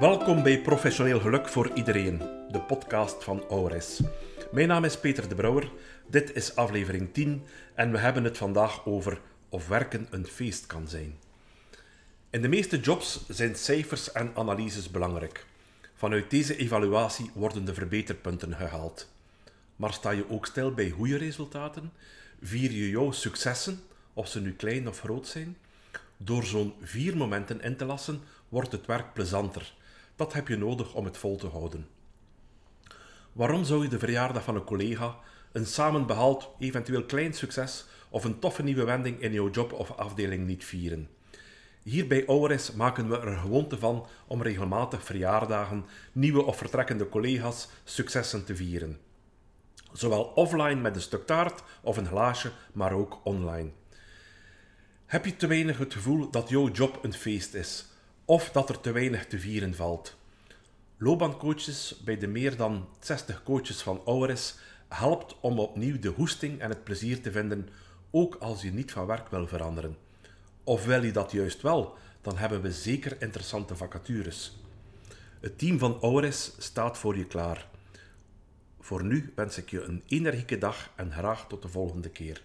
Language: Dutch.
Welkom bij Professioneel Geluk voor Iedereen, de podcast van ORS. Mijn naam is Peter de Brouwer, dit is aflevering 10 en we hebben het vandaag over of werken een feest kan zijn. In de meeste jobs zijn cijfers en analyses belangrijk. Vanuit deze evaluatie worden de verbeterpunten gehaald. Maar sta je ook stil bij goede resultaten? Vier je jouw successen, of ze nu klein of groot zijn? Door zo'n vier momenten in te lassen, wordt het werk plezanter. Dat heb je nodig om het vol te houden. Waarom zou je de verjaardag van een collega, een samenbehaald, eventueel klein succes of een toffe nieuwe wending in jouw job of afdeling niet vieren? Hier bij ORS maken we er gewoonte van om regelmatig verjaardagen, nieuwe of vertrekkende collega's, successen te vieren. Zowel offline met een stuk taart of een glaasje, maar ook online. Heb je te weinig het gevoel dat jouw job een feest is? Of dat er te weinig te vieren valt? Loopbaancoaches bij de meer dan 60 coaches van ORS helpt om opnieuw de hoesting en het plezier te vinden, ook als je niet van werk wil veranderen. Of wil je dat juist wel, dan hebben we zeker interessante vacatures. Het team van ORS staat voor je klaar. Voor nu wens ik je een energieke dag en graag tot de volgende keer.